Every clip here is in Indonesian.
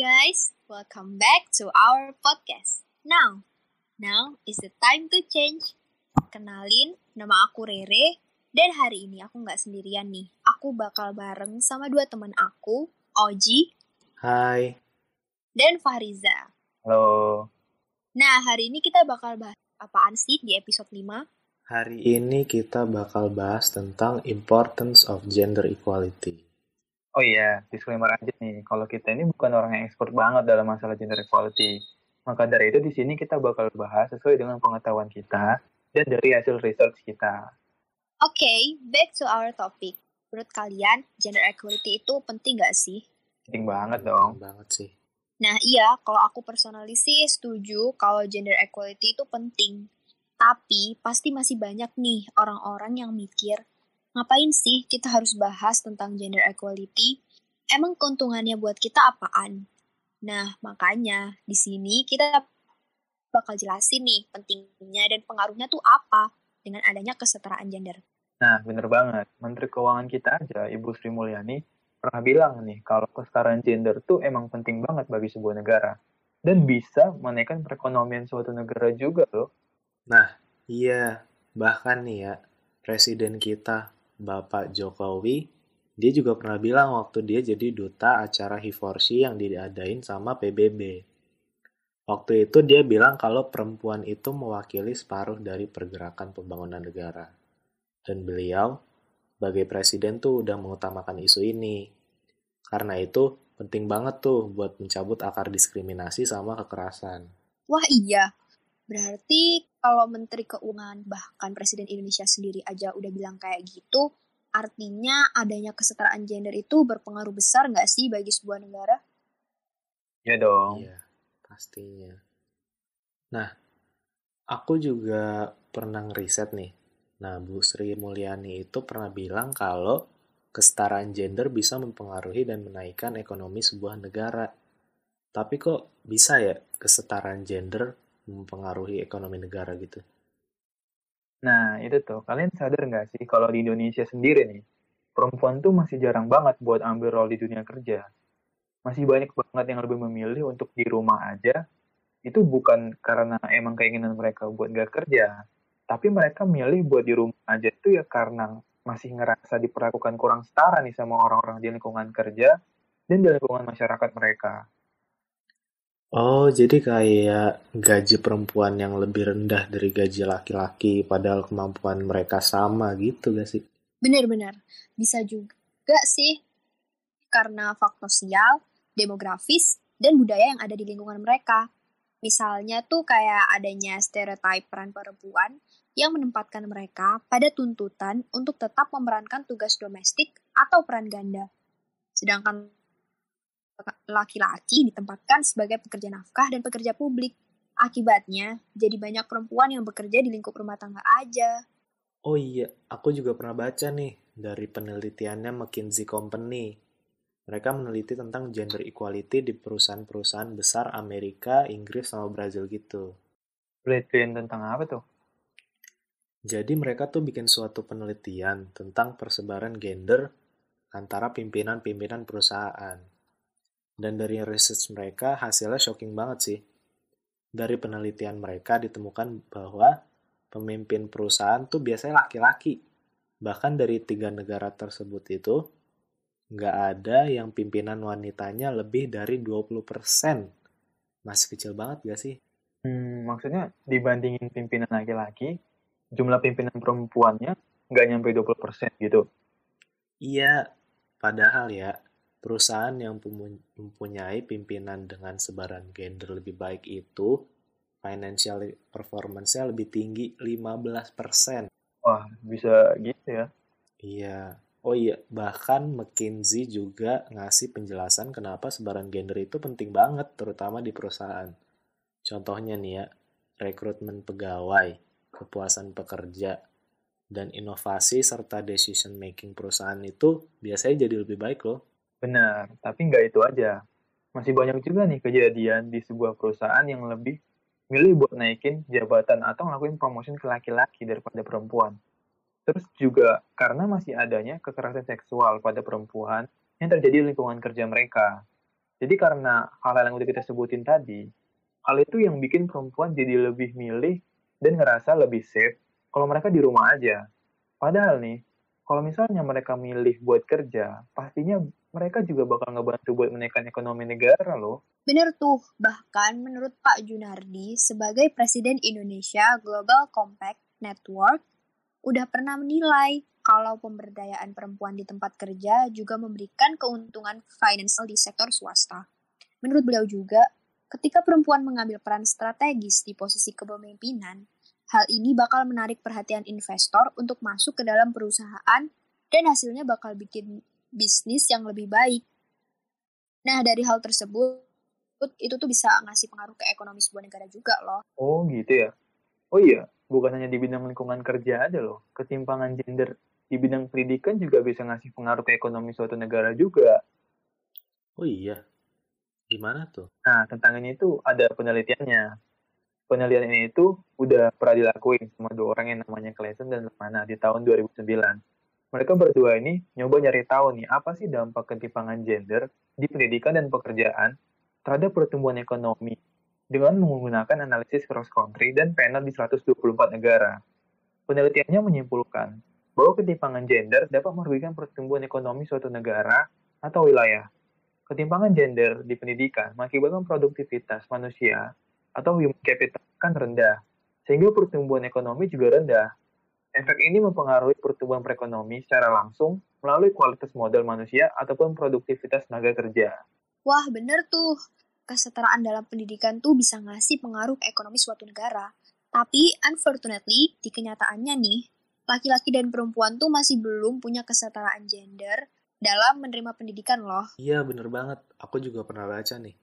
guys, welcome back to our podcast. Now, now is the time to change. Kenalin, nama aku Rere, dan hari ini aku nggak sendirian nih. Aku bakal bareng sama dua teman aku, Oji Hai. dan Fariza. Halo. Nah, hari ini kita bakal bahas apaan sih di episode 5? Hari ini kita bakal bahas tentang importance of gender equality. Oh iya, disclaimer aja nih, kalau kita ini bukan orang yang expert banget dalam masalah gender equality. Maka dari itu di sini kita bakal bahas sesuai dengan pengetahuan kita dan dari hasil research kita. Oke, back to our topic. Menurut kalian, gender equality itu penting nggak sih? Penting banget dong. banget sih. Nah iya, kalau aku personally sih setuju kalau gender equality itu penting. Tapi pasti masih banyak nih orang-orang yang mikir, ngapain sih kita harus bahas tentang gender equality? Emang keuntungannya buat kita apaan? Nah, makanya di sini kita bakal jelasin nih pentingnya dan pengaruhnya tuh apa dengan adanya kesetaraan gender. Nah, bener banget. Menteri Keuangan kita aja, Ibu Sri Mulyani, pernah bilang nih, kalau kesetaraan gender tuh emang penting banget bagi sebuah negara. Dan bisa menaikkan perekonomian suatu negara juga loh. Nah, iya. Bahkan nih ya, presiden kita, Bapak Jokowi, dia juga pernah bilang waktu dia jadi duta acara Hiforsi yang diadain sama PBB. Waktu itu dia bilang kalau perempuan itu mewakili separuh dari pergerakan pembangunan negara. Dan beliau, sebagai presiden tuh udah mengutamakan isu ini. Karena itu, penting banget tuh buat mencabut akar diskriminasi sama kekerasan. Wah iya, berarti kalau Menteri Keuangan bahkan Presiden Indonesia sendiri aja udah bilang kayak gitu, artinya adanya kesetaraan gender itu berpengaruh besar nggak sih bagi sebuah negara? Ya dong. Iya, pastinya. Nah, aku juga pernah ngeriset nih. Nah, Bu Sri Mulyani itu pernah bilang kalau kesetaraan gender bisa mempengaruhi dan menaikkan ekonomi sebuah negara. Tapi kok bisa ya kesetaraan gender mempengaruhi ekonomi negara gitu? Nah, itu tuh. Kalian sadar nggak sih kalau di Indonesia sendiri nih, perempuan tuh masih jarang banget buat ambil role di dunia kerja. Masih banyak banget yang lebih memilih untuk di rumah aja. Itu bukan karena emang keinginan mereka buat nggak kerja. Tapi mereka milih buat di rumah aja itu ya karena masih ngerasa diperlakukan kurang setara nih sama orang-orang di lingkungan kerja dan di lingkungan masyarakat mereka. Oh, jadi kayak gaji perempuan yang lebih rendah dari gaji laki-laki, padahal kemampuan mereka sama gitu gak sih? Benar-benar, bisa juga sih karena faktor sosial, demografis, dan budaya yang ada di lingkungan mereka. Misalnya tuh kayak adanya stereotip peran perempuan yang menempatkan mereka pada tuntutan untuk tetap memerankan tugas domestik atau peran ganda. Sedangkan laki-laki ditempatkan sebagai pekerja nafkah dan pekerja publik. Akibatnya, jadi banyak perempuan yang bekerja di lingkup rumah tangga aja. Oh iya, aku juga pernah baca nih dari penelitiannya McKinsey Company. Mereka meneliti tentang gender equality di perusahaan-perusahaan besar Amerika, Inggris, sama Brazil gitu. Penelitian tentang apa tuh? Jadi mereka tuh bikin suatu penelitian tentang persebaran gender antara pimpinan-pimpinan perusahaan. Dan dari research mereka hasilnya shocking banget sih. Dari penelitian mereka ditemukan bahwa pemimpin perusahaan tuh biasanya laki-laki. Bahkan dari tiga negara tersebut itu, nggak ada yang pimpinan wanitanya lebih dari 20%. Masih kecil banget gak sih? Hmm, maksudnya dibandingin pimpinan laki-laki, jumlah pimpinan perempuannya nggak nyampe 20% gitu. Iya, padahal ya, perusahaan yang mempunyai pimpinan dengan sebaran gender lebih baik itu financial performance-nya lebih tinggi 15%. Wah, bisa gitu ya. Iya. Oh iya, bahkan McKinsey juga ngasih penjelasan kenapa sebaran gender itu penting banget, terutama di perusahaan. Contohnya nih ya, rekrutmen pegawai, kepuasan pekerja, dan inovasi serta decision making perusahaan itu biasanya jadi lebih baik loh. Benar, tapi nggak itu aja. Masih banyak juga nih kejadian di sebuah perusahaan yang lebih milih buat naikin jabatan atau ngelakuin promotion ke laki-laki daripada perempuan. Terus juga karena masih adanya kekerasan seksual pada perempuan yang terjadi di lingkungan kerja mereka. Jadi karena hal-hal yang udah kita sebutin tadi, hal itu yang bikin perempuan jadi lebih milih dan ngerasa lebih safe kalau mereka di rumah aja. Padahal nih, kalau misalnya mereka milih buat kerja, pastinya mereka juga bakal ngebantu buat menaikkan ekonomi negara loh. Bener tuh, bahkan menurut Pak Junardi sebagai Presiden Indonesia Global Compact Network, udah pernah menilai kalau pemberdayaan perempuan di tempat kerja juga memberikan keuntungan financial di sektor swasta. Menurut beliau juga, ketika perempuan mengambil peran strategis di posisi kepemimpinan, hal ini bakal menarik perhatian investor untuk masuk ke dalam perusahaan dan hasilnya bakal bikin bisnis yang lebih baik. Nah, dari hal tersebut, itu tuh bisa ngasih pengaruh ke ekonomi sebuah negara juga loh. Oh gitu ya. Oh iya, bukan hanya di bidang lingkungan kerja aja loh. Ketimpangan gender di bidang pendidikan juga bisa ngasih pengaruh ke ekonomi suatu negara juga. Oh iya, gimana tuh? Nah, tentang ini tuh ada penelitiannya. Penelitian ini itu udah pernah dilakuin sama dua orang yang namanya Clayton dan Lemana di tahun 2009. Mereka berdua ini nyoba nyari tahu nih apa sih dampak ketimpangan gender di pendidikan dan pekerjaan terhadap pertumbuhan ekonomi dengan menggunakan analisis cross country dan panel di 124 negara. Penelitiannya menyimpulkan bahwa ketimpangan gender dapat merugikan pertumbuhan ekonomi suatu negara atau wilayah. Ketimpangan gender di pendidikan mengakibatkan produktivitas manusia atau human capital kan rendah, sehingga pertumbuhan ekonomi juga rendah. Efek ini mempengaruhi pertumbuhan perekonomi secara langsung melalui kualitas modal manusia ataupun produktivitas tenaga kerja. Wah, bener tuh. Kesetaraan dalam pendidikan tuh bisa ngasih pengaruh ke ekonomi suatu negara. Tapi, unfortunately, di kenyataannya nih, laki-laki dan perempuan tuh masih belum punya kesetaraan gender dalam menerima pendidikan loh. Iya bener banget, aku juga pernah baca nih.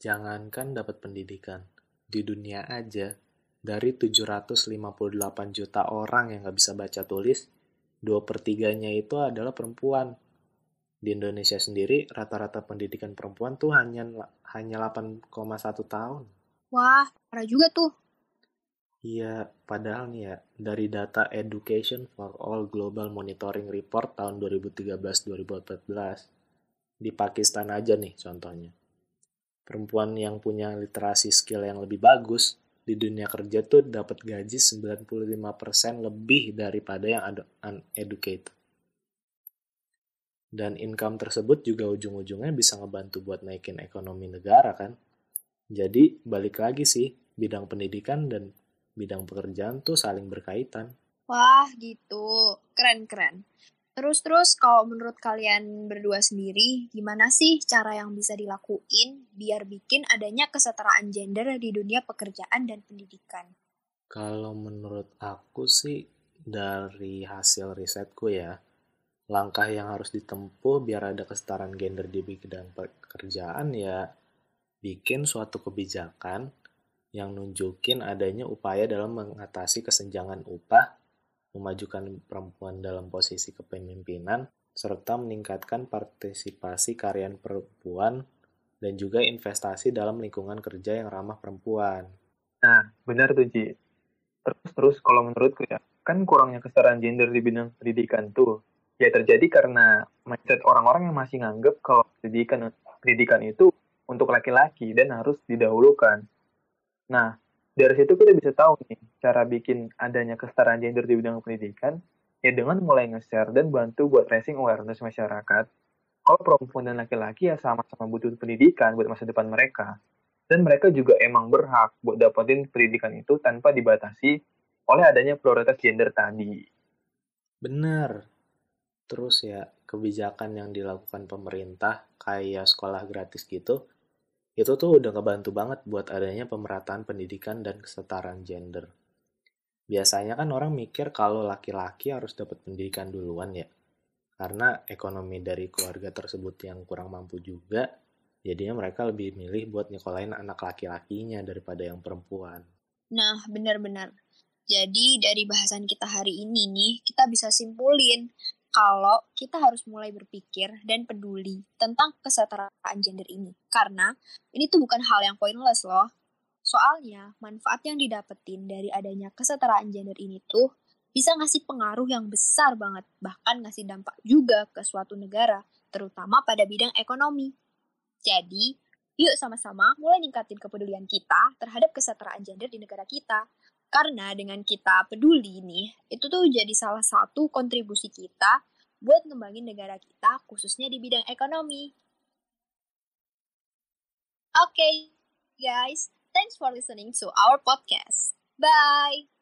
Jangankan dapat pendidikan, di dunia aja, dari 758 juta orang yang gak bisa baca tulis, 2 per 3-nya itu adalah perempuan. Di Indonesia sendiri, rata-rata pendidikan perempuan tuh hanya hanya 8,1 tahun. Wah, parah juga tuh. Iya, padahal nih ya, dari data Education for All Global Monitoring Report tahun 2013-2014, di Pakistan aja nih contohnya. Perempuan yang punya literasi skill yang lebih bagus di dunia kerja tuh dapat gaji 95% lebih daripada yang uneducated. Dan income tersebut juga ujung-ujungnya bisa ngebantu buat naikin ekonomi negara kan. Jadi balik lagi sih, bidang pendidikan dan bidang pekerjaan tuh saling berkaitan. Wah, gitu. Keren-keren. Terus-terus kalau menurut kalian berdua sendiri, gimana sih cara yang bisa dilakuin biar bikin adanya kesetaraan gender di dunia pekerjaan dan pendidikan? Kalau menurut aku sih dari hasil risetku ya, langkah yang harus ditempuh biar ada kesetaraan gender di bidang pekerjaan ya bikin suatu kebijakan yang nunjukin adanya upaya dalam mengatasi kesenjangan upah, memajukan perempuan dalam posisi kepemimpinan, serta meningkatkan partisipasi karyan perempuan dan juga investasi dalam lingkungan kerja yang ramah perempuan. Nah, benar tuh, Ji. Terus, terus kalau menurutku ya, kan kurangnya kesetaraan gender di bidang pendidikan tuh, ya terjadi karena mindset orang-orang yang masih nganggep kalau pendidikan pendidikan itu untuk laki-laki dan harus didahulukan. Nah, dari situ kita bisa tahu nih cara bikin adanya kesetaraan gender di bidang pendidikan ya dengan mulai nge-share dan bantu buat raising awareness masyarakat kalau perempuan dan laki-laki ya sama-sama butuh pendidikan buat masa depan mereka dan mereka juga emang berhak buat dapetin pendidikan itu tanpa dibatasi oleh adanya prioritas gender tadi. Bener. Terus ya, kebijakan yang dilakukan pemerintah kayak sekolah gratis gitu, itu tuh udah ngebantu banget buat adanya pemerataan pendidikan dan kesetaraan gender. Biasanya kan orang mikir kalau laki-laki harus dapat pendidikan duluan ya. Karena ekonomi dari keluarga tersebut yang kurang mampu juga, jadinya mereka lebih milih buat nyekolahin anak laki-lakinya daripada yang perempuan. Nah, benar-benar. Jadi dari bahasan kita hari ini nih, kita bisa simpulin kalau kita harus mulai berpikir dan peduli tentang kesetaraan gender ini. Karena ini tuh bukan hal yang pointless loh. Soalnya, manfaat yang didapetin dari adanya kesetaraan gender ini tuh bisa ngasih pengaruh yang besar banget, bahkan ngasih dampak juga ke suatu negara, terutama pada bidang ekonomi. Jadi, yuk sama-sama mulai ningkatin kepedulian kita terhadap kesetaraan gender di negara kita. Karena dengan kita peduli nih, itu tuh jadi salah satu kontribusi kita buat ngembangin negara kita khususnya di bidang ekonomi. Oke, okay, guys. Thanks for listening to our podcast. Bye!